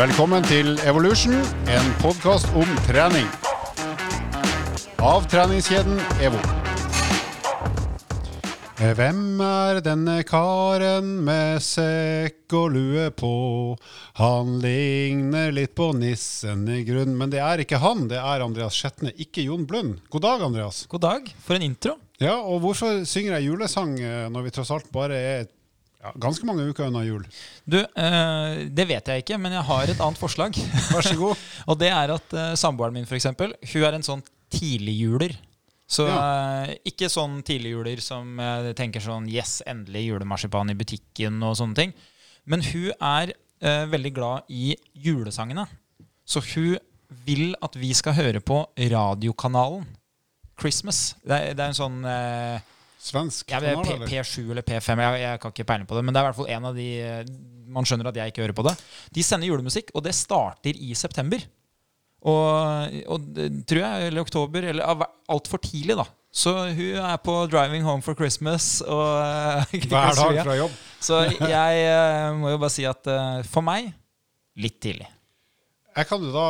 Velkommen til Evolution, en podkast om trening. Av treningskjeden EVO. Eh, Hvem er denne karen med sekk og lue på? Han ligner litt på nissen i grunn, men det er ikke han, det er Andreas Skjetne, ikke Jon Blund. God dag, Andreas. God dag. For en intro. Ja, og hvorfor synger jeg julesang eh, når vi tross alt bare er ja, ganske mange uker unna jul? Du, eh, det vet jeg ikke, men jeg har et annet forslag. Vær så god. og det er at eh, samboeren min, f.eks., hun er en sånn tidligjuler. Så eh, ikke sånn tidligjuler som tenker sånn Yes, endelig julemarsipan i butikken og sånne ting. Men hun er eh, veldig glad i julesangene. Så hun vil at vi skal høre på radiokanalen Christmas. Det er, det er en sånn eh, Svensk Ja, kanal, P, eller? P7 eller P5, jeg, jeg kan ikke peiling på det. Men det er i hvert fall en av de eh, Man skjønner at jeg ikke hører på det. De sender julemusikk, og det starter i september. Og, og tror jeg, eller oktober, eller altfor tidlig, da. Så hun er på 'Driving Home for Christmas' og eh, Hver dag fra jobb. Så jeg eh, må jo bare si at eh, for meg litt tidlig. Jeg kan jo da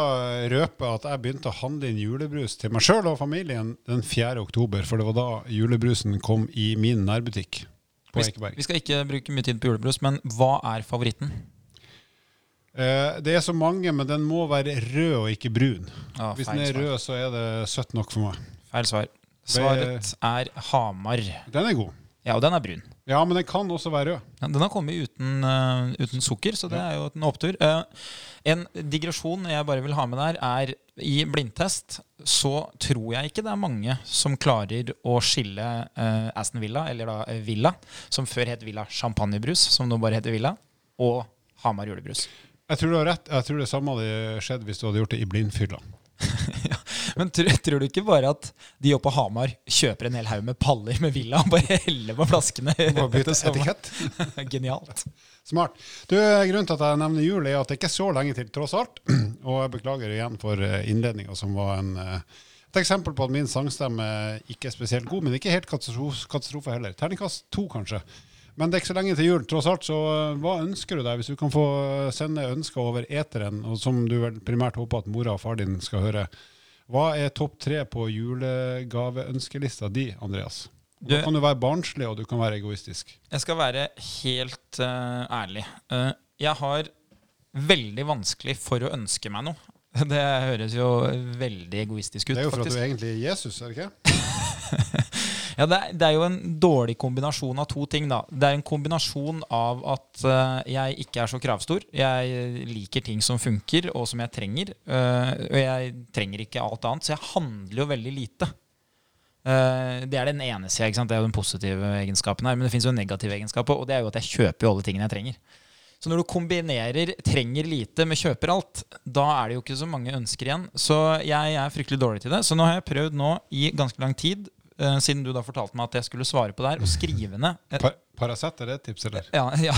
røpe at jeg begynte å handle inn julebrus til meg sjøl og familien den 4. oktober, for det var da julebrusen kom i min nærbutikk på Ekeberg. vi skal ikke bruke mye tid på julebrus, men hva er favoritten? Eh, det er så mange, men den må være rød og ikke brun. Ah, Hvis den er rød, så er det søtt nok for meg. Feil svar. Svaret er Hamar. Den er god. Ja, og den er brun. Ja, men den kan også være rød. Ja, Den har kommet uten, uh, uten sukker, så det er jo en opptur. Uh, en digresjon jeg bare vil ha med der, er i blindtest så tror jeg ikke det er mange som klarer å skille uh, Aston Villa, eller da Villa, som før het Villa Champagnebrus, som nå bare heter Villa, og Hamar julebrus. Jeg tror du har rett. Jeg tror det samme hadde skjedd hvis du hadde gjort det i blindfylla. ja. Men tror, tror du ikke bare at de oppe på Hamar kjøper en hel haug med paller med Villa og bare heller på flaskene? Bare bytte etikett. Genialt. Smart. Du, Grunnen til at jeg nevner jul, er at det ikke er så lenge til, tross alt. Og jeg beklager igjen for innledninga, som var en, eh, et eksempel på at min sangstemme ikke er spesielt god, men ikke helt katastrofe, katastrofe heller. Terningkast to, kanskje. Men det er ikke så lenge til jul, tross alt. Så eh, hva ønsker du deg, hvis du kan få sende ønsker over eteren, og som du vel primært håper at mora og far din skal høre? Hva er topp tre på julegaveønskelista di, Andreas? Du- kan du være barnslig, og du kan være egoistisk. Jeg skal være helt uh, ærlig. Uh, jeg har veldig vanskelig for å ønske meg noe. Det høres jo veldig egoistisk ut. Det er jo for at faktisk. du egentlig er Jesus, er det ikke? Ja, det, er, det er jo en dårlig kombinasjon av to ting. da. Det er en kombinasjon av at uh, jeg ikke er så kravstor. Jeg liker ting som funker, og som jeg trenger. Uh, og jeg trenger ikke alt annet, så jeg handler jo veldig lite. Uh, det er den ene sida. Det er jo den positive egenskapen her. Men det fins jo en negativ egenskap, og det er jo at jeg kjøper jo alle tingene jeg trenger. Så når du kombinerer 'trenger lite' med 'kjøper alt', da er det jo ikke så mange ønsker igjen. Så jeg er fryktelig dårlig til det. Så nå har jeg prøvd nå i ganske lang tid, eh, siden du da fortalte meg at jeg skulle svare på det her, og skrive ned uh, Par Paracet, er det et tips, eller? ja, ja,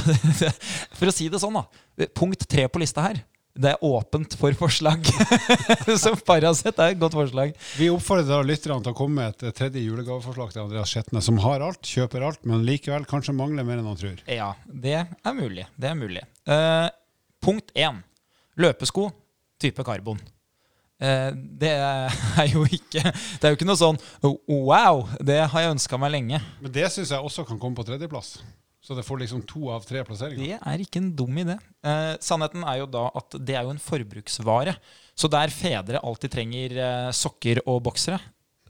For å si det sånn, da. Punkt tre på lista her. Det er åpent for forslag. Så Paracet er et godt forslag. Vi oppfordrer da lytterne til å komme med et eh, tredje julegaveforslag til Andreas Skjetne, som har alt, kjøper alt, men likevel kanskje mangler mer enn han tror. Ja, det er mulig. Det er mulig. Uh, punkt én. Løpesko type karbon. Eh, det er jo ikke Det er jo ikke noe sånn wow! Det har jeg ønska meg lenge. Men det syns jeg også kan komme på tredjeplass. Så det får liksom to av tre plasseringer. Det er ikke en dum idé. Eh, sannheten er jo da at det er jo en forbruksvare. Så der fedre alltid trenger eh, sokker og boksere,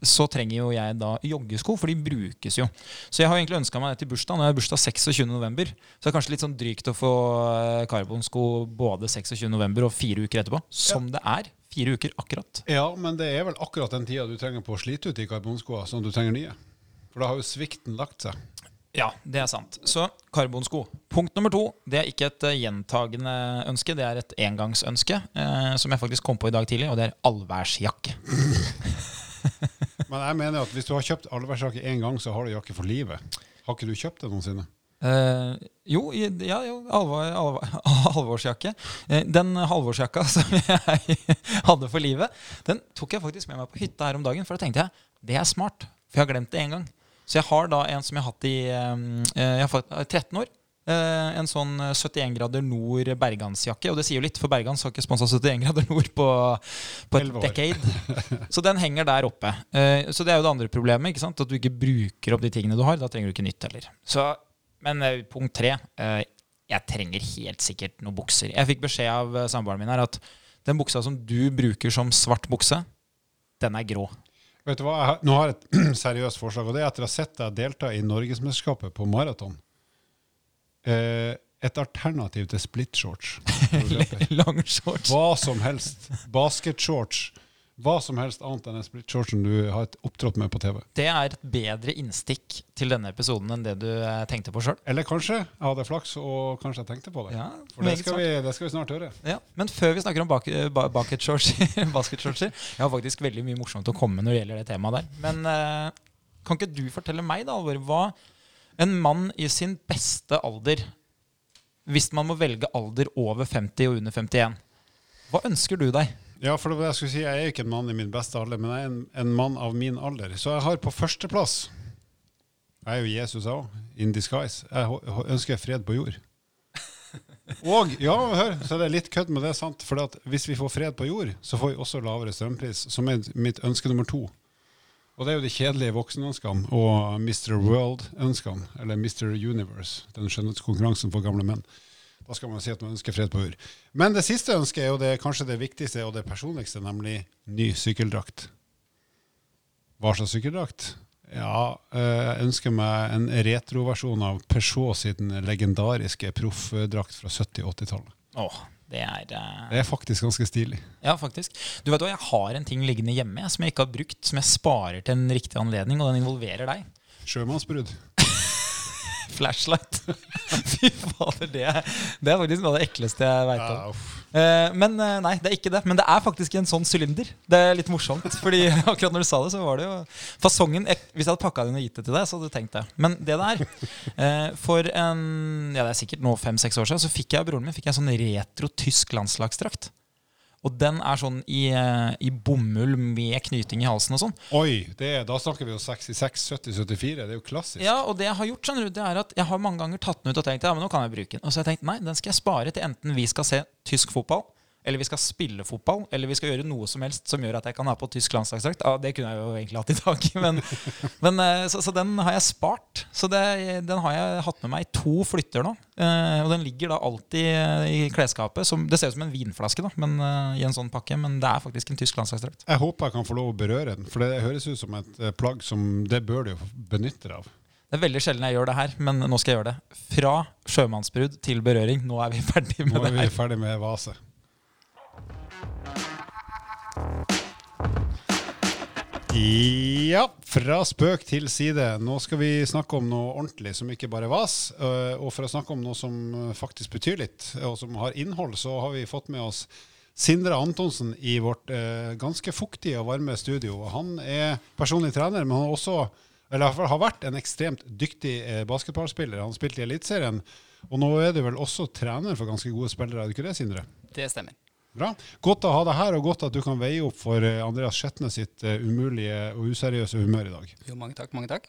så trenger jo jeg da joggesko, for de brukes jo. Så jeg har egentlig ønska meg det til bursdag. Nå er bursdag 26.11., så det er kanskje litt sånn drygt å få eh, karbonsko både 26.11. og fire uker etterpå. Som det er. Fire uker akkurat. Ja, men det er vel akkurat den tida du trenger på å slite ut de karbonskoa som du trenger nye. For da har jo svikten lagt seg. Ja, det er sant. Så karbonsko. Punkt nummer to. Det er ikke et eh, gjentagende ønske, det er et engangsønske. Eh, som jeg faktisk kom på i dag tidlig, og det er allværsjakke. Men jeg mener at hvis du har kjøpt allværsjakke én gang, så har du jakke for livet. Har ikke du kjøpt det noensinne? Eh, jo, ja, jo alvor, alvor, alvorsjakke. Eh, den halvårsjakka som jeg hadde for livet, den tok jeg faktisk med meg på hytta her om dagen. For da tenkte jeg det er smart, for jeg har glemt det én gang. Så jeg har da en som jeg har hatt i eh, jeg har fått, 13 år. En sånn 71 grader nord bergansjakke. Og det sier jo litt, for Bergans har ikke sponsa 71 grader nord på, på et decade. Så den henger der oppe. Så det er jo det andre problemet. ikke sant? At du ikke bruker opp de tingene du har. Da trenger du ikke nytt heller. Så, men eh, punkt tre. eh, jeg trenger helt sikkert noen bukser. Jeg fikk beskjed av eh, samboeren min her at den buksa som du bruker som svart bukse, den er grå. Vet du hva, jeg har, Nå har jeg et seriøst forslag, og det er etter å ha sett deg delta i Norgesmesterskapet på maraton. Eh, et alternativ til split shorts. du løper. Langshorts. Hva som helst. Basketshorts. Hva som helst annet enn den splitshortsen du har opptrådt med på TV. Det er et bedre innstikk til denne episoden enn det du eh, tenkte på sjøl. Eller kanskje jeg hadde flaks og kanskje jeg tenkte på det. Ja, For det skal, vi, det skal vi snart høre. Ja, men før vi snakker om bak ba basketshortser basketshortser, Jeg har faktisk veldig mye morsomt å komme med når det gjelder det temaet der. Men eh, kan ikke du fortelle meg, da, Alvor, hva en mann i sin beste alder Hvis man må velge alder over 50 og under 51, hva ønsker du deg? Ja, for det var det jeg skulle si, jeg er ikke en mann i min beste alder, men jeg er en, en mann av min alder. Så jeg har på førsteplass Jeg er jo Jesus, jeg òg. In disguise. Jeg ønsker fred på jord. Og ja, hør, så er det litt kødd med det, sant? For hvis vi får fred på jord, så får vi også lavere strømpris, som er mitt ønske nummer to. Og det er jo de kjedelige voksenønskene og Mr. World-ønskene, eller Mr. Universe, den skjønnhetskonkurransen for gamle menn. Da skal man si at man ønsker fred på jord. Men det siste ønsket er jo det, kanskje det viktigste og det personligste, nemlig ny sykkeldrakt. Hva slags sykkeldrakt? Ja, eh, jeg ønsker meg en retroversjon av Peugeot sin legendariske proffdrakt fra 70- og 80-tallet. Åh, det er eh, Det er faktisk ganske stilig. Ja, faktisk. Du vet hva, Jeg har en ting liggende hjemme som jeg ikke har brukt, som jeg sparer til en riktig anledning, og den involverer deg. Sjømannsbrudd. Flashlight. Fy fader, det, det er faktisk noe av det ekleste jeg veit om. Uh. Men uh, nei, det er ikke det. Men det er faktisk en sånn sylinder. Det er litt morsomt. Fordi akkurat når du sa det, så var det jo fasongen jeg, Hvis jeg hadde pakka den og gitt det til deg, så hadde du tenkt det. Men det det er eh, For en Ja, det er sikkert nå fem-seks år siden, så fikk jeg av broren min fikk jeg en sånn retro tysk landslagsdrakt. Og den er sånn i, eh, i bomull med knyting i halsen og sånn. Oi, det er, da snakker vi jo 66, 70, 74. Det er jo klassisk. Ja, og det jeg har gjort, skjønner du, det er at jeg har mange ganger tatt den ut og tenkt ja, men nå kan jeg bruke den. Og så har jeg tenkt nei, den skal jeg spare til enten vi skal se tysk fotball, eller vi skal spille fotball, eller vi skal gjøre noe som helst som gjør at jeg kan ha på tysk landslagsdrakt. Ja, det kunne jeg jo egentlig hatt i dag, men, men eh, så, så den har jeg spart. Så det, den har jeg hatt med meg i to flytter nå. Eh, og den ligger da alltid eh, i klesskapet. Som, det ser ut som en vinflaske, da, men, i en sånn pakke, men det er faktisk en tysk landslagsdrakt. Jeg håper jeg kan få lov å berøre den, for det høres ut som et plagg som det bør du jo benytte deg av. Det er veldig sjelden jeg gjør det her, men nå skal jeg gjøre det. Fra sjømannsbrudd til berøring. Nå er vi ferdig med Nå er det vi her. ferdig med vase. Ja, fra spøk til side. Nå skal vi snakke om noe ordentlig som ikke bare vas. øh, Og for å snakke om noe som øh, faktisk betyr litt, og som har innhold, så har vi fått med oss Sindre Antonsen i vårt øh, ganske fuktige og varme studio. Han er personlig trener, men han også har vært en ekstremt dyktig eh, basketballspiller. Han spilte i Eliteserien, og nå er du vel også trener for ganske gode spillere, er du ikke det, Sindre? Det stemmer. Bra. Godt å ha deg her, og godt at du kan veie opp for eh, Andreas Skjetne sitt eh, umulige og useriøse humør i dag. Jo, mange takk. mange takk.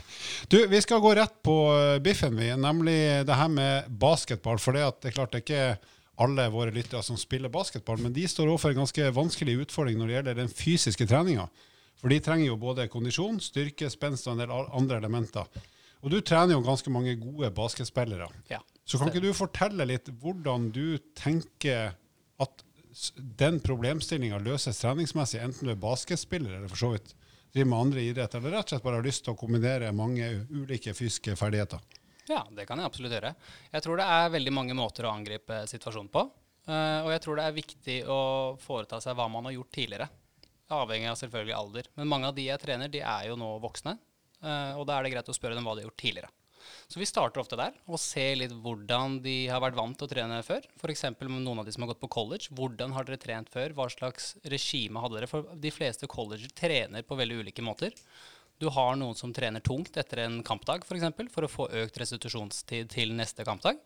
Du, Vi skal gå rett på eh, biffen, vi, nemlig det her med basketball. For det, at det er klart det er ikke alle våre lyttere som spiller basketball, men de står overfor en ganske vanskelig utfordring når det gjelder den fysiske treninga. For de trenger jo både kondisjon, styrke, spenst og en del andre elementer. Og du trener jo ganske mange gode basketspillere. Ja. Så kan ikke du fortelle litt hvordan du tenker at den problemstillinga løses treningsmessig, enten du er basketspiller eller for så vidt driver med andre idretter, eller rett og slett bare har lyst til å kombinere mange ulike fysiske ferdigheter? ja, det kan jeg absolutt gjøre. Jeg tror det er veldig mange måter å angripe situasjonen på. eh, og jeg tror det er viktig å foreta seg hva man har gjort tidligere. Avhengig av selvfølgelig alder. Men mange av de jeg trener, de er jo nå voksne. eh, og da er det greit å spørre dem hva de har gjort tidligere. Så vi starter ofte der og ser litt hvordan de har vært vant til å trene før. F.eks. med noen av de som har gått på college. Hvordan har dere trent før? Hva slags regime hadde dere? For de fleste colleger trener på veldig ulike måter. Du har noen som trener tungt etter en kampdag f.eks. For, eksempel, for å få økt restitusjonstid til neste kampdag.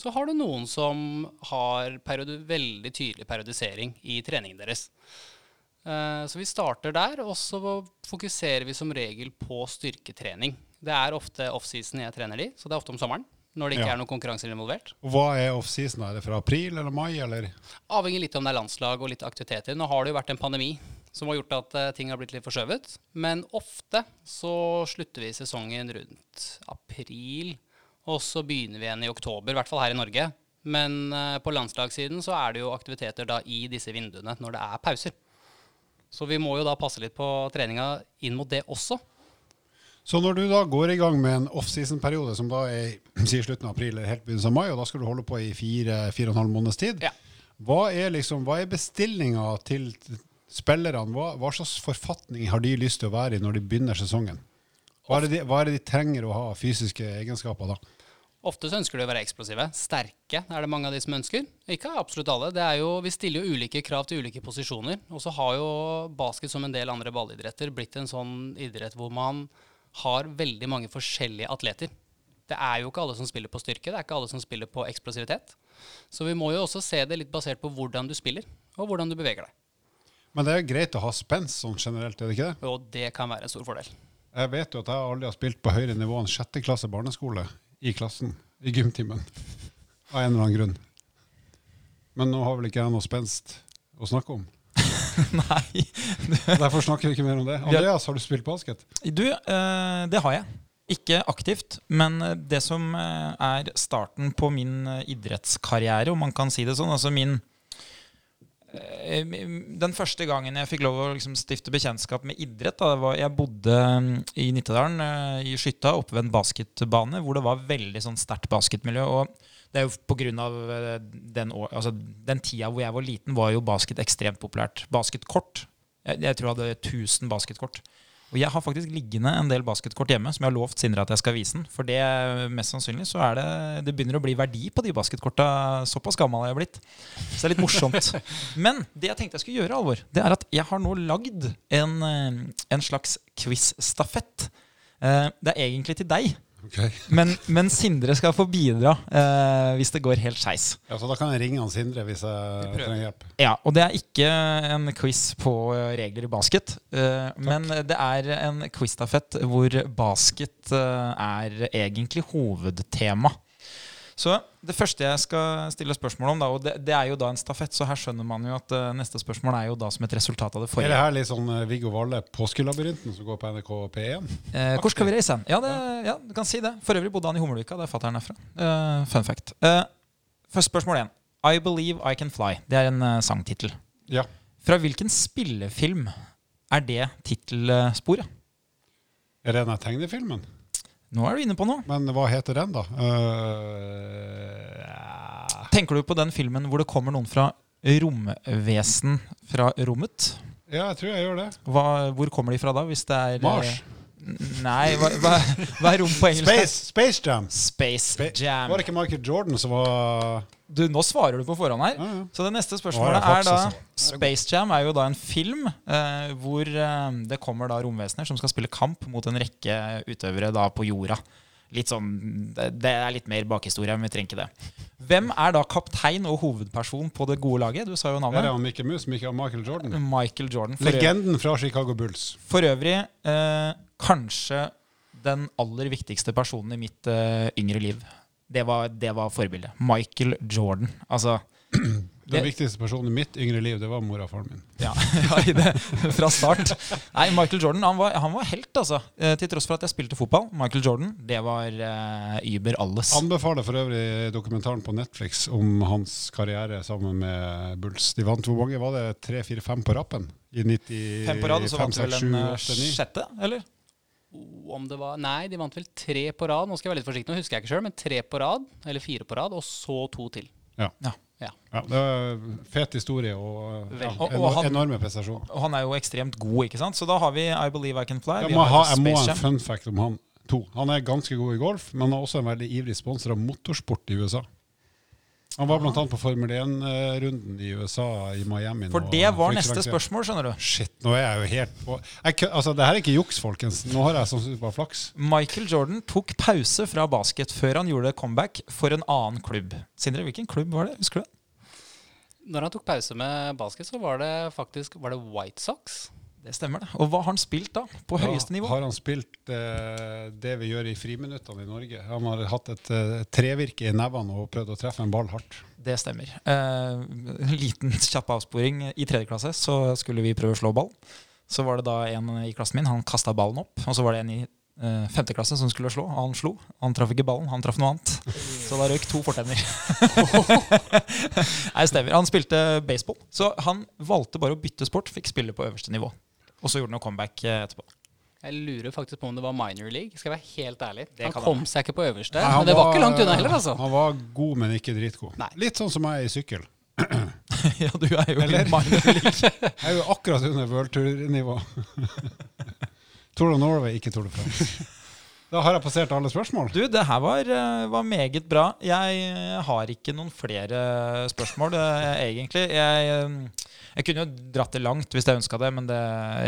Så har du noen som har veldig tydelig periodisering i treningen deres. Eh, Så vi starter der, og så fokuserer vi som regel på styrketrening. Det er ofte offseason jeg trener de, så det er ofte om sommeren. når det ikke Ja. er noen konkurranser involvert. Og hva er offseason? Er det fra april eller mai, eller? Avhenger litt om det er landslag og litt aktiviteter. Nå har det jo vært en pandemi som har gjort at eh, ting har blitt litt forskjøvet. Men ofte så slutter vi sesongen rundt april, og så begynner vi igjen i oktober, i hvert fall her i Norge. Men eh, på landslagssiden så er det jo aktiviteter da i disse vinduene når det er pauser. Så vi må jo da passe litt på treninga inn mot det også. Så når du da går i gang med en offseason-periode, som da er i slutten av april eller helt begynnelsen av mai, og da skal du holde på i fire, fire og en halv måneds tid, Ja. hva er liksom, hva er bestillinga til spillerne? Hva, hva slags forfatning har de lyst til å være i når de begynner sesongen? Hva er, det de, hva er det de trenger å ha fysiske egenskaper da? Ofte så ønsker de å være eksplosive. Sterke er det mange av de som ønsker. Ikke absolutt alle. Det er jo, vi stiller jo ulike krav til ulike posisjoner. Og så har jo basket som en del andre ballidretter blitt en sånn idrett hvor man har veldig mange forskjellige atleter. Det er jo ikke alle som spiller på styrke, det er ikke alle som spiller på eksplosivitet. Så vi må jo også se det litt basert på hvordan du spiller, og hvordan du beveger deg. Men det er greit å ha spenst sånn generelt, er det ikke det? Jo, det kan være en stor fordel. Jeg vet jo at jeg aldri har spilt på høyere nivå enn sjette klasse barneskole i klassen, i gymtimen, av en eller annen grunn. Men nå har vel ikke jeg noe spenst å snakke om. Nei. Derfor snakker vi ikke mer om det. Andreas, har du spilt basket? Du, eh, det har jeg. Ikke aktivt, men det som eh, er starten på min eh, idrettskarriere, om man kan si det sånn, altså min den første gangen jeg fikk lov å liksom stifte bekjentskap med idrett da, var, Jeg bodde mm, i Nittedalen, eh, i Skytta, oppe ved en basketbane, hvor det var veldig sånn sterkt basketmiljø. og det er jo av eh, den, år, altså, den tida hvor jeg var liten, var jo basket ekstremt populært. Basketkort. Jeg, jeg tror jeg hadde 1000 basketkort. Og jeg har faktisk liggende en del basketkort hjemme som jeg har lovt Sindre at jeg skal vise den. For det mest sannsynlig så er det Det begynner å bli verdi på de basketkorta. Såpass gammel jeg blitt. Så det er litt morsomt. Men det jeg tenkte jeg skulle gjøre, Alvor, det er at jeg har nå lagd en, eh, en slags quiz-stafett. Eh, Det er egentlig til deg. Men, men Sindre skal få bidra eh, hvis det går helt skeis. Ja, så da kan jeg ringe han Sindre hvis jeg trenger hjelp. Ja, og det er ikke en quiz på eh, regler i basket. eh, men det er en quiz-stafett hvor basket eh, er egentlig hovedtema. Så det første jeg skal stille spørsmål om, da, og det, det er jo da en stafett, så her skjønner man jo at uh, neste spørsmål er jo da som et resultat av det forrige. Er det her litt sånn uh, Viggo Valle, Påskelabyrinten, som går på NRK P1? Eh, hvor skal vi reise hen? Ja, det, ja, du kan si det. For øvrig bodde han i Hummelvika, der fatter'n er fra. Uh, fun fact. Eh, først spørsmål én. I Believe I Can Fly. Det er en sangtittel. Ja. Fra hvilken spillefilm er det tittelsporet? Er det den tegnefilmen? Nå er du inne på noe. Men hva heter den, da? Uh. Tenker du på den filmen hvor det kommer noen fra romvesen fra rommet? ja, jeg tror jeg gjør det. Hva, hvor kommer de fra da? Hvis det er Mars. eh, Nei, hva, hva, hva er rom på engelsk? Space, Space Jam! Space Spa- Jam. Var det ikke Michael Jordan som var Du, nå svarer du på forhånd her. Ja, ja. Så det neste spørsmålet har er da altså. Space Jam er jo da en film eh, hvor eh, det kommer da romvesener som skal spille kamp mot en rekke utøvere da på jorda. Litt sånn, det, det er litt mer bakhistorie, men vi trenger ikke det. Hvem er da kaptein og hovedperson på det gode laget? Du sa jo Der er navnet. han Mickey Mouse, Michael Michael Jordan. Michael Jordan. For, Legenden fra Chicago Bulls. for øvrig eh, kanskje den aller viktigste personen i mitt eh, yngre liv. Det var, det var forbildet. Michael Jordan. Altså Den Det- viktigste personen i mitt yngre liv, det var mor og faren min. Ja, ja i det, fra start. Nei, Michael Jordan han var, han var helt, altså. Eh, Til tross for at jeg spilte fotball. Michael Jordan, det var uh, Uber alles. Anbefaler for øvrig dokumentaren på Netflix om hans karriere sammen med Bulls. De vant hvor mange? Var det tre, fire, fem på rappen? I 90, Fem på rad, og så vant de vel en eh, 8, 9. sjette, eller? Om det var Nei, de vant vel tre på rad. Nå skal jeg være litt forsiktig, nå husker jeg ikke sjøl, men tre på rad, eller fire på rad, og så to til. Ja. Ja. Ja. ja, det er fet historie og ja, Og- og han- enorme prestasjoner. Og han er jo ekstremt god, ikke sant? Så da har vi I Believe I Can Fly. Jeg må, ha, jeg må ha en fun fact om han to. Han er ganske god i golf, men han er også en veldig ivrig sponsor av motorsport i USA. Han var annet på Formel 1-runden i USA, i Miami. For det var neste spørsmål, skjønner du. Shit, nå er jeg jo helt på jeg, Altså, det her er ikke juks, folkens. Nå har jeg sannsynligvis bare flaks. Michael Jordan tok pause fra basket før han gjorde comeback for en annen klubb. Sindre, hvilken klubb var det? Husker du det? Når han tok pause med basket, så var det faktisk var det White Sox. Det stemmer, det. Og hva har han spilt da? På høyeste nivå? Har han spilt eh, det vi gjør i friminuttene i Norge? Han har hatt et eh, trevirke i nevene og prøvd å treffe en ball hardt. Det stemmer. Eh, en liten kjapp avsporing. I tredje klasse så skulle vi prøve å slå ball. Så var det da en i klassen min, han kasta ballen opp. Og så var det en i eh, femte klasse som skulle slå. Han slo. Han traff ikke ballen, han traff noe annet. Så da røyk to fortenner. Nei, stemmer. Han spilte baseball. Så han valgte bare å bytte sport, fikk spille på øverste nivå. Og så gjorde han comeback eh, etterpå. Jeg lurer faktisk på om det var minor league. Skal jeg være helt ærlig. Det Han kom seg ikke på øverste, Nei, men det var ikke langt unna heller, altså. Han var god, men ikke dritgod. Nei. Litt sånn som jeg er i sykkel. ja, du er jo Eller? minor league. Jeg er jo akkurat under worldtour-nivå. Tour of Norway, ikke Tour de France. Da har jeg passert alle spørsmål. Du, det her var, eh, var meget bra. Jeg eh, har ikke noen flere spørsmål, egentlig. Jeg, jeg kunne jo dratt det langt hvis jeg ønska det, men det,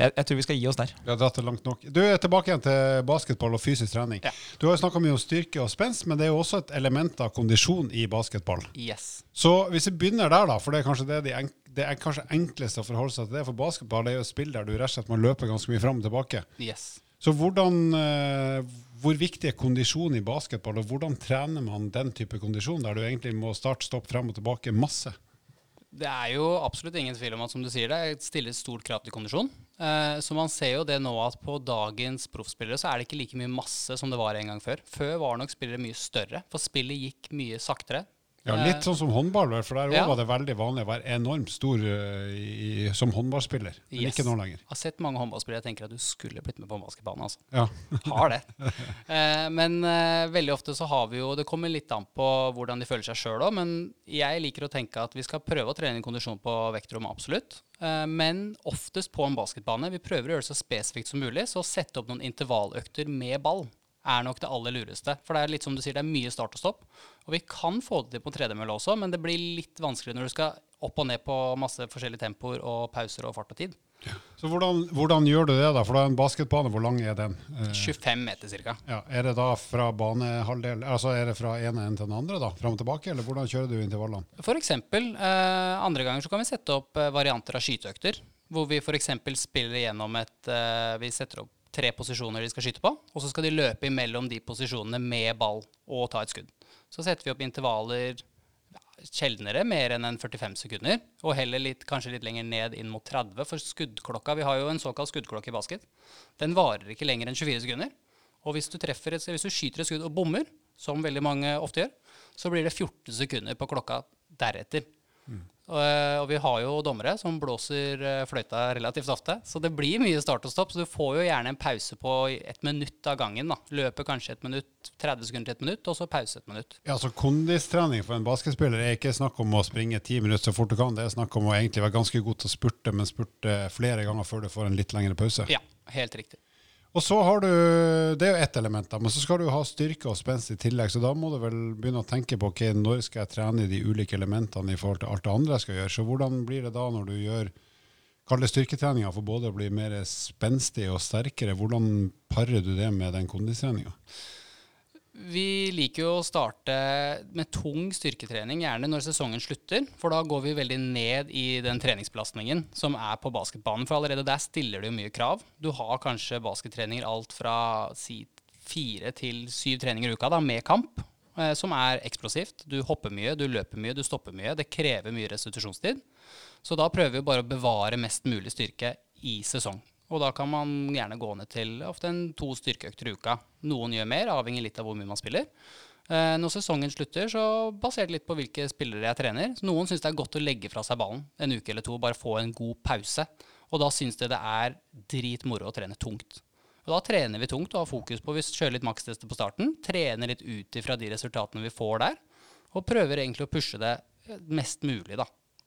jeg, jeg tror vi skal gi oss der. Vi har dratt det langt nok. Du er tilbake igjen til basketball og fysisk trening. Ja. Du har jo snakka mye om styrke og spenst, men det er jo også et element av kondisjon i basketball. Yes. Så hvis vi begynner der, da, for det er kanskje det, de enk det er kanskje enklest å forholde seg til det, for basketball er jo et spill der du rett og slett må løpe ganske mye fram og tilbake. Yes. Så hvordan, eh, hvor viktig er kondisjon i basketball, og hvordan trener man den type kondisjon, der du egentlig må starte, stoppe frem og tilbake masse? Det er jo absolutt ingen tvil om at som du sier det, stiller stort krav til kondisjon. Eh, så man ser jo det nå at på dagens proffspillere så er det ikke like mye masse som det var en gang før. Før var nok spillere mye større, for spillet gikk mye saktere. Ja, Litt sånn som håndball, for der Ja. var det veldig vanlig å være enormt stor eh, i, som håndballspiller. Men Yes. ikke nå lenger. Jeg har sett mange håndballspillere jeg tenker at du skulle blitt med på en altså. Ja. Har det. Eh, men eh, veldig ofte så har vi jo Det kommer litt an på hvordan de føler seg sjøl òg, men jeg liker å tenke at vi skal prøve å trene inn kondisjon på vektrommet, absolutt. Eh, men oftest på en basketbane. Vi prøver å gjøre det så spesifikt som mulig, så sette opp noen intervalløkter med ball er nok det aller lureste. For det er litt som du sier, det er mye start og stopp. Og vi kan få det til på tredemølle også, men det blir litt vanskelig når du skal opp og ned på masse forskjellige tempoer og pauser og fart og tid. Så hvordan, hvordan gjør du det, da? For da er en basketbane, hvor lang er den? Eh, 25 meter ca. ja, er det da fra banehalvdel Altså er det fra ene enden til den andre, da? Fram og tilbake? Eller hvordan kjører du intervallene? For eksempel, eh, andre ganger så kan vi sette opp eh, varianter av skyteøkter. Hvor vi f.eks. spiller gjennom et eh, Vi setter opp tre posisjoner de skal skyte på, og så skal de løpe imellom de posisjonene med ball og ta et skudd. Så setter vi opp intervaller sjeldnere mer enn en 45 sekunder, og heller litt, kanskje litt lenger ned inn mot 30. For skuddklokka, vi har jo en såkalt skuddklokke i basket, den varer ikke lenger enn 24 sekunder. Og hvis du, treffer hvis du skyter et skudd og bommer, som veldig mange ofte gjør, så blir det 14 sekunder på klokka deretter. Eh, og vi har jo dommere som blåser eh, fløyta relativt ofte, så det blir mye start og stopp. Så du får jo gjerne en pause på et minutt av gangen. da. Løper kanskje et minutt, 30 sekunder til et minutt, og så pause et minutt. Ja, så Kondistrening for en basketspiller er ikke snakk om å springe ti minutter så fort du kan. Det er snakk om å egentlig være ganske god til å spurte, men spurte flere ganger før du får en litt lengre pause. Ja, helt riktig. Og så har du, Det er jo ett element, da, men så skal du ha styrke og spenst i tillegg. Så da må du vel begynne å tenke på okay, når skal jeg trene de ulike elementene i forhold til alt det andre jeg skal gjøre. Så hvordan blir det da når du gjør Kall det styrketreninga for både å bli mer spenstig og sterkere. Hvordan parer du det med den kondistreninga? Vi liker jo å starte med tung styrketrening, gjerne når sesongen slutter. For da går vi veldig ned i den treningsbelastningen som er på basketbanen. For allerede der stiller jo mye krav. Du har kanskje baskettreninger alt fra si fire til syv treninger i uka da, med kamp, eh, som er eksplosivt. Du hopper mye, du løper mye, du stopper mye. Det krever mye restitusjonstid. Så da prøver vi bare å bevare mest mulig styrke i sesong. Og da kan man gjerne gå ned til ofte en to styrkeøkter i uka. Noen gjør mer, avhengig litt av hvor mye man spiller. Eh, når sesongen slutter, så basert litt på hvilke spillere jeg trener. Noen syns det er godt å legge fra seg ballen en uke eller to, bare få en god pause. Og da syns de det er dritmoro å trene tungt. Og da trener vi tungt og har fokus på Vi kjører litt makstester på starten. Trener litt ut ifra de resultatene vi får der. Og prøver egentlig å pushe det mest mulig, da.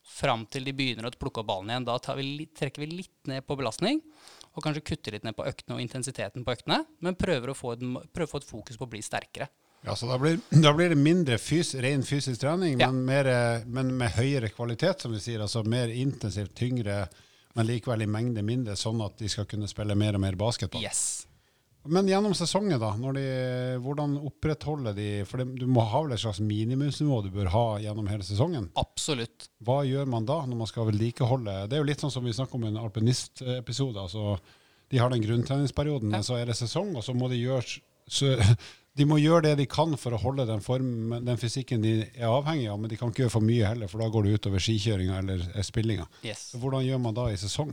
Fram til de begynner å plukke opp ballen igjen. Da tar vi trekker vi litt ned på belastning. Og kanskje kutter litt ned på øktene og intensiteten på øktene. Men prøver å få et, å få et fokus på å bli sterkere. Ja, så da blir, da blir det mindre fys, ren fysisk trening, Ja. men, mer, men med høyere kvalitet, som vi sier. Altså mer intensivt, tyngre, men likevel i mengde mindre, sånn at de skal kunne spille mer og mer basketball. Yes. Men gjennom sesongen, da, de, hvordan opprettholder de For det, du må ha vel et slags minimumsnivå du bør ha gjennom hele sesongen? Absolutt. Hva gjør man da, når man skal vedlikeholde Det er jo litt sånn som vi snakker om i en alpinistepisode. Altså, de har den grunntreningsperioden, men så er det sesong, og så må de gjøre så, De må gjøre det de kan for å holde den, form, den fysikken de er avhengig av, men de kan ikke gjøre for mye heller, for da går det utover skikjøringa eller spillinga. Yes. Hvordan gjør man da i sesong?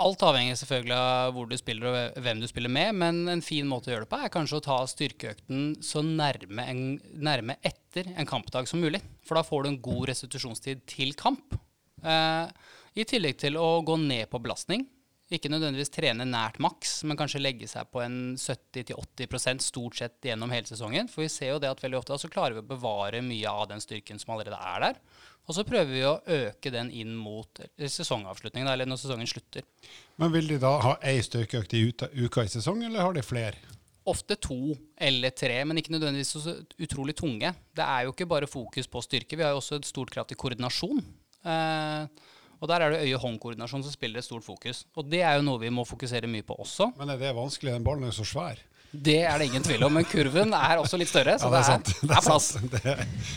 Alt avhenger selvfølgelig av hvor du spiller og hvem du spiller med, men en fin måte å gjøre det på er kanskje å ta styrkeøkten så nærme, en, nærme etter en kampdag som mulig. For da får du en god restitusjonstid til kamp. Eh, I tillegg til å gå ned på belastning. Ikke nødvendigvis trene nært maks, men kanskje legge seg på en 70-80% stort sett gjennom hele sesongen. For vi ser jo det at veldig ofte så klarer vi å bevare mye av den styrken som allerede er der. Og så prøver vi å øke den inn mot sesongavslutningen, eller når sesongen slutter. Men Vil de da ha ei styrkeøkt i uka i sesong, eller har de flere? Ofte to eller tre, men ikke nødvendigvis så utrolig tunge. Det er jo ikke bare fokus på styrke, vi har jo også et stort krav til koordinasjon. Eh, og der er det øye-hånd-koordinasjon som spiller et stort fokus. Og det er jo noe vi må fokusere mye på også. Men er det vanskelig? Den ballen er så svær. Det er det ingen tvil om, men kurven er også litt større. Så ja, det, er, det, er, er plass. Det,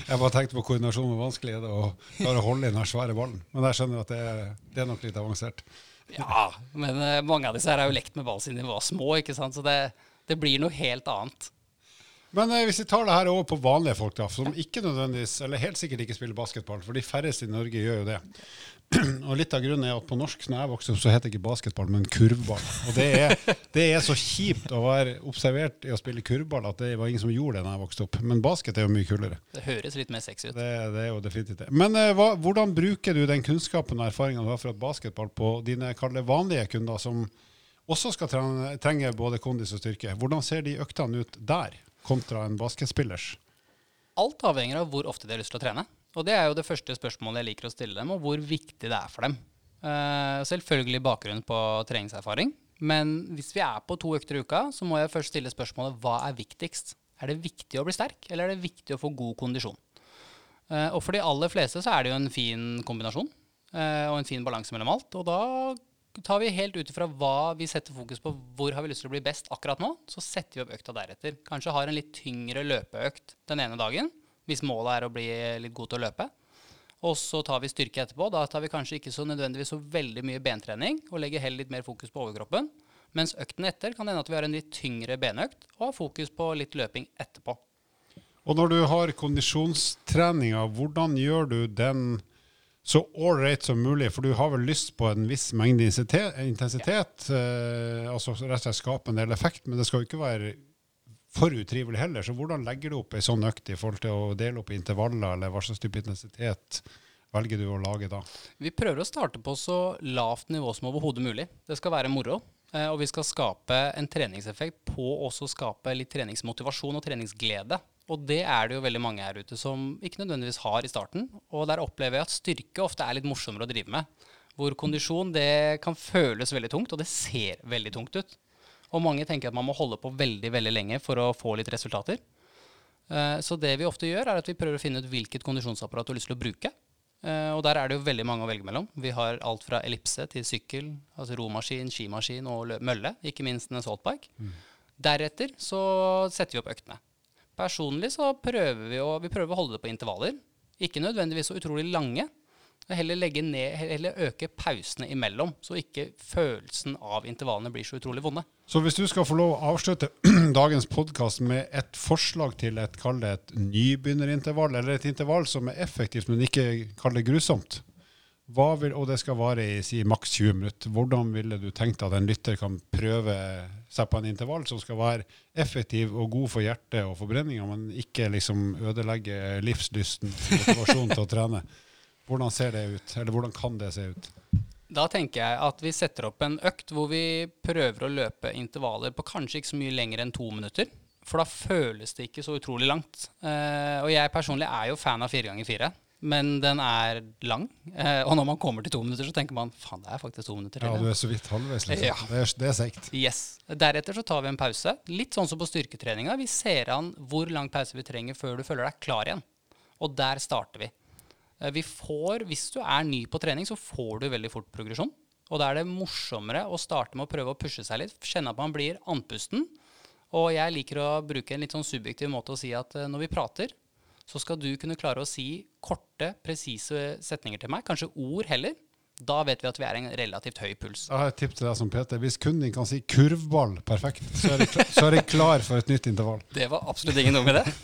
jeg bare tenkte på koordinasjon hvor vanskelig det er å klare å holde i den svære ballen. Men jeg skjønner at det er, det er nok litt avansert. Ja, men uh, mange av disse her er jo lekt med ball siden de var små, ikke sant? så det, det blir noe helt annet. Men eh, hvis vi tar det her over på vanlige folk, da, som ikke nødvendigvis, eller helt sikkert ikke spiller basketball, for de færreste i Norge gjør jo det. Og litt av grunnen er at på norsk når jeg vokste opp, så het det ikke basketball, men kurvball. Og det er, det er, så kjipt å være observert i å spille kurvball at det var ingen som gjorde det da jeg vokste opp. Men basket er jo mye kulere. Det høres litt mer sexy ut. Det, det er jo definitivt det. Men uh, hva, hvordan bruker du den kunnskapen og erfaringen du har fra basketball på dine vanlige kunder, som også skal trenge, trenge både kondis og styrke? Hvordan ser de øktene ut der, kontra en basketspillers? Alt avhenger av hvor ofte de har lyst til å trene. Og det er jo det første spørsmålet jeg liker å stille dem, og hvor viktig det er for dem. Uh, selvfølgelig bakgrunn på treningserfaring, men hvis vi er på to økter i uka, så må jeg først stille spørsmålet hva er viktigst? Er det viktig å bli sterk, eller er det viktig å få god kondisjon? Uh, og for de aller fleste så er det jo en fin kombinasjon uh, og en fin balanse mellom alt. Og da tar vi helt ut ifra hva vi setter fokus på, hvor har vi lyst til å bli best akkurat nå, så setter vi opp økta deretter. Kanskje har en litt tyngre løpeøkt den ene dagen, hvis målet er å bli litt god til å løpe. Og så tar vi styrke etterpå. Da tar vi kanskje ikke så nødvendigvis så veldig mye bentrening, og legger heller litt mer fokus på overkroppen. Mens økten etter kan hende at vi har en litt tyngre benøkt, og har fokus på litt løping etterpå. Og når du har kondisjonstreninga, hvordan gjør du den så ålreit som mulig? For du har vel lyst på en viss mengde intensitet, ja. eh, altså rett og slett skape en del effekt, men det skal jo ikke være for utrivelig heller. Så hvordan legger du opp ei sånn økt i forhold til å dele opp intervaller, eller hva slags type intensitet velger du å lage da? Vi prøver å starte på så lavt nivå som overhodet mulig. Det skal være moro. Eh, og vi skal skape en treningseffekt på også skape litt treningsmotivasjon og treningsglede. Og det er det jo veldig mange her ute som ikke nødvendigvis har i starten. Og der opplever jeg at styrke ofte er litt morsommere å drive med. Hvor kondisjon det kan føles veldig tungt, og det ser veldig tungt ut. Og mange tenker at man må holde på veldig veldig lenge for å få litt resultater. Eh, så det vi ofte gjør, er at vi prøver å finne ut hvilket kondisjonsapparat du har lyst til å bruke. Eh, og der er det jo veldig mange å velge mellom. Vi har alt fra ellipse til sykkel, altså romaskin, skimaskin og mølle. Ikke minst en saltbike. Mm. Deretter så setter vi opp øktene. Personlig så prøver vi å, vi prøver å holde det på intervaller. Ikke nødvendigvis så utrolig lange, Heller, ned, heller øke pausene imellom, så ikke følelsen av intervallene blir så utrolig vonde. Så hvis du skal få lov å avslutte dagens podkast med et forslag til et, kall et nybegynnerintervall, eller et intervall som er effektivt, men ikke kall det grusomt, vil, og det skal vare i si, maks 20 minutter, hvordan ville du tenkt at en lytter kan prøve seg på en intervall som skal være effektiv og god for hjertet og forbrenninga, men ikke liksom ødelegge livslysten og motivasjonen til å trene? Hvordan ser det ut, eller hvordan kan det se ut? Da tenker jeg at vi setter opp en økt hvor vi prøver å løpe intervaller på kanskje ikke så mye lenger enn to minutter. For da føles det ikke så utrolig langt. Uh, og jeg personlig er jo fan av fire ganger fire. Men den er lang. Uh, og når man kommer til to minutter, så tenker man faen, det er faktisk to minutter. Ja, du er så vidt halvveis, liksom. Ja. Det er, det er seigt. Yes. Deretter så tar vi en pause. Litt sånn som på styrketreninga. Vi ser an hvor lang pause vi trenger før du føler deg klar igjen. Og der starter vi. Eh, vi får, hvis du er ny på trening, så får du veldig fort progresjon. Og da er det morsommere å starte med å prøve å pushe seg litt, kjenne at man blir andpusten. Og jeg liker å bruke en litt sånn subjektiv måte å si at eh, når vi prater, så skal du kunne klare å si korte, presise setninger til meg, kanskje ord heller. Da vet vi at vi er en relativt høy puls. Jeg har et tips til deg som Peter. Hvis kunden din kan si kurvball perfekt, så er, klar, så er jeg klar for et nytt intervall. Det var absolutt ingen noe med det.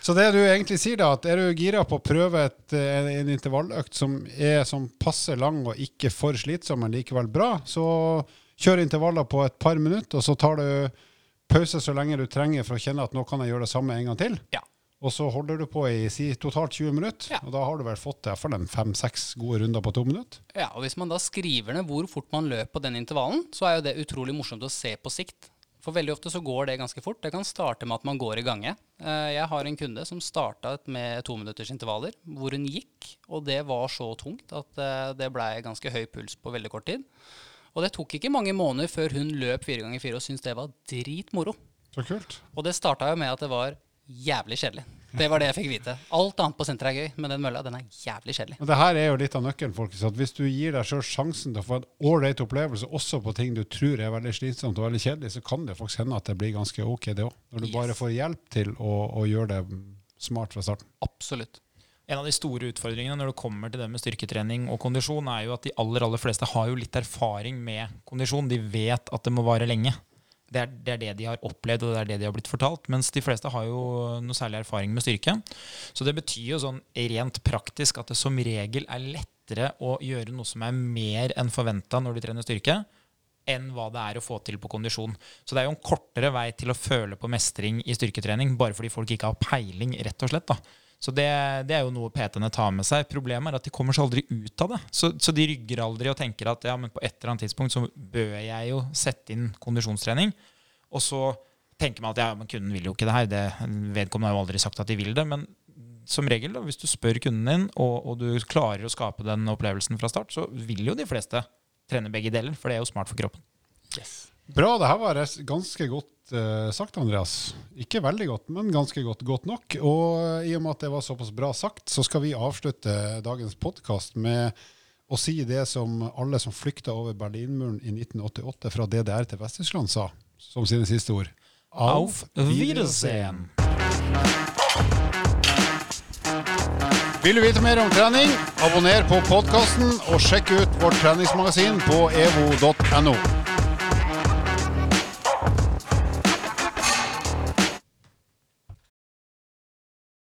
Så det du egentlig sier, da, at er du gira på å prøve et, en, en intervalløkt som er som passe lang og ikke for slitsom, men likevel bra, så kjør intervaller på et par minutter, og så tar du pause så lenge du trenger for å kjenne at nå kan jeg gjøre det samme en gang til. Ja. Og så holder du på i si, totalt 20 minutter, Ja. og da har du vel fått i hvert fall fem-seks gode runder på to minutter. Ja, og Hvis man da skriver ned hvor fort man løper på den intervallen, så er jo det utrolig morsomt å se på sikt. For veldig ofte så går det ganske fort. Det kan starte med at man går i gange. Eh, Jeg har en kunde som starta med tominuttersintervaller, hvor hun gikk, og det var så tungt at eh, det blei ganske høy puls på veldig kort tid. Og det tok ikke mange måneder før hun løp fire ganger fire og syntes det var dritmoro. Så kult. Og det starta jo med at det var jævlig kjedelig. Det var det jeg fikk vite. Alt annet på senteret er gøy, men den mølla den er jævlig kjedelig. Men det her er jo litt av nøkkelen, folkens. At hvis du gir deg sjøl sjansen til å få en ålreit opplevelse også på ting du tror er veldig slitsomt og veldig kjedelig, så kan det faktisk hende at det blir ganske ok, det òg. Når du Yes. bare får hjelp til å, å gjøre det smart fra starten. Absolutt. En av de store utfordringene når det kommer til det med styrketrening og kondisjon, er jo at de aller aller fleste har jo litt erfaring med kondisjon. De vet at det må vare lenge. Det er, det er det de har opplevd, og det er det de har blitt fortalt. Mens de fleste har jo noe særlig erfaring med styrke. Så det betyr jo sånn rent praktisk at det som regel er lettere å gjøre noe som er mer enn forventa når du trener styrke, enn hva det er å få til på kondisjon. Så det er jo en kortere vei til å føle på mestring i styrketrening, bare fordi folk ikke har peiling, rett og slett. da. Så det, det er jo noe PT-ene tar med seg. Problemet er at de kommer seg aldri ut av det. Så, så de rygger aldri og tenker at ja, men på et eller annet tidspunkt så bør jeg jo sette inn kondisjonstrening. Og så tenker man at ja, men kunden vil jo ikke det her. Det, vedkommende har jo aldri sagt at de vil det. Men som regel, da, hvis du spør kunden din, og, og du klarer å skape den opplevelsen fra start, så vil jo de fleste trene begge deler, for det er jo smart for kroppen. Bra, det her var ganske godt eh, sagt, Andreas. Ikke veldig godt, men ganske godt. Godt nok. Og i og med at det var såpass bra sagt, så skal vi avslutte dagens podkast med å si det som alle som flykta over Berlinmuren i 1988 fra DDR til Vest-Tyskland sa, som sine siste ord. Auf Wiedersehen! Vil du vite mer om trening? Abonner på podkasten og sjekk ut vårt treningsmagasin på evo.no.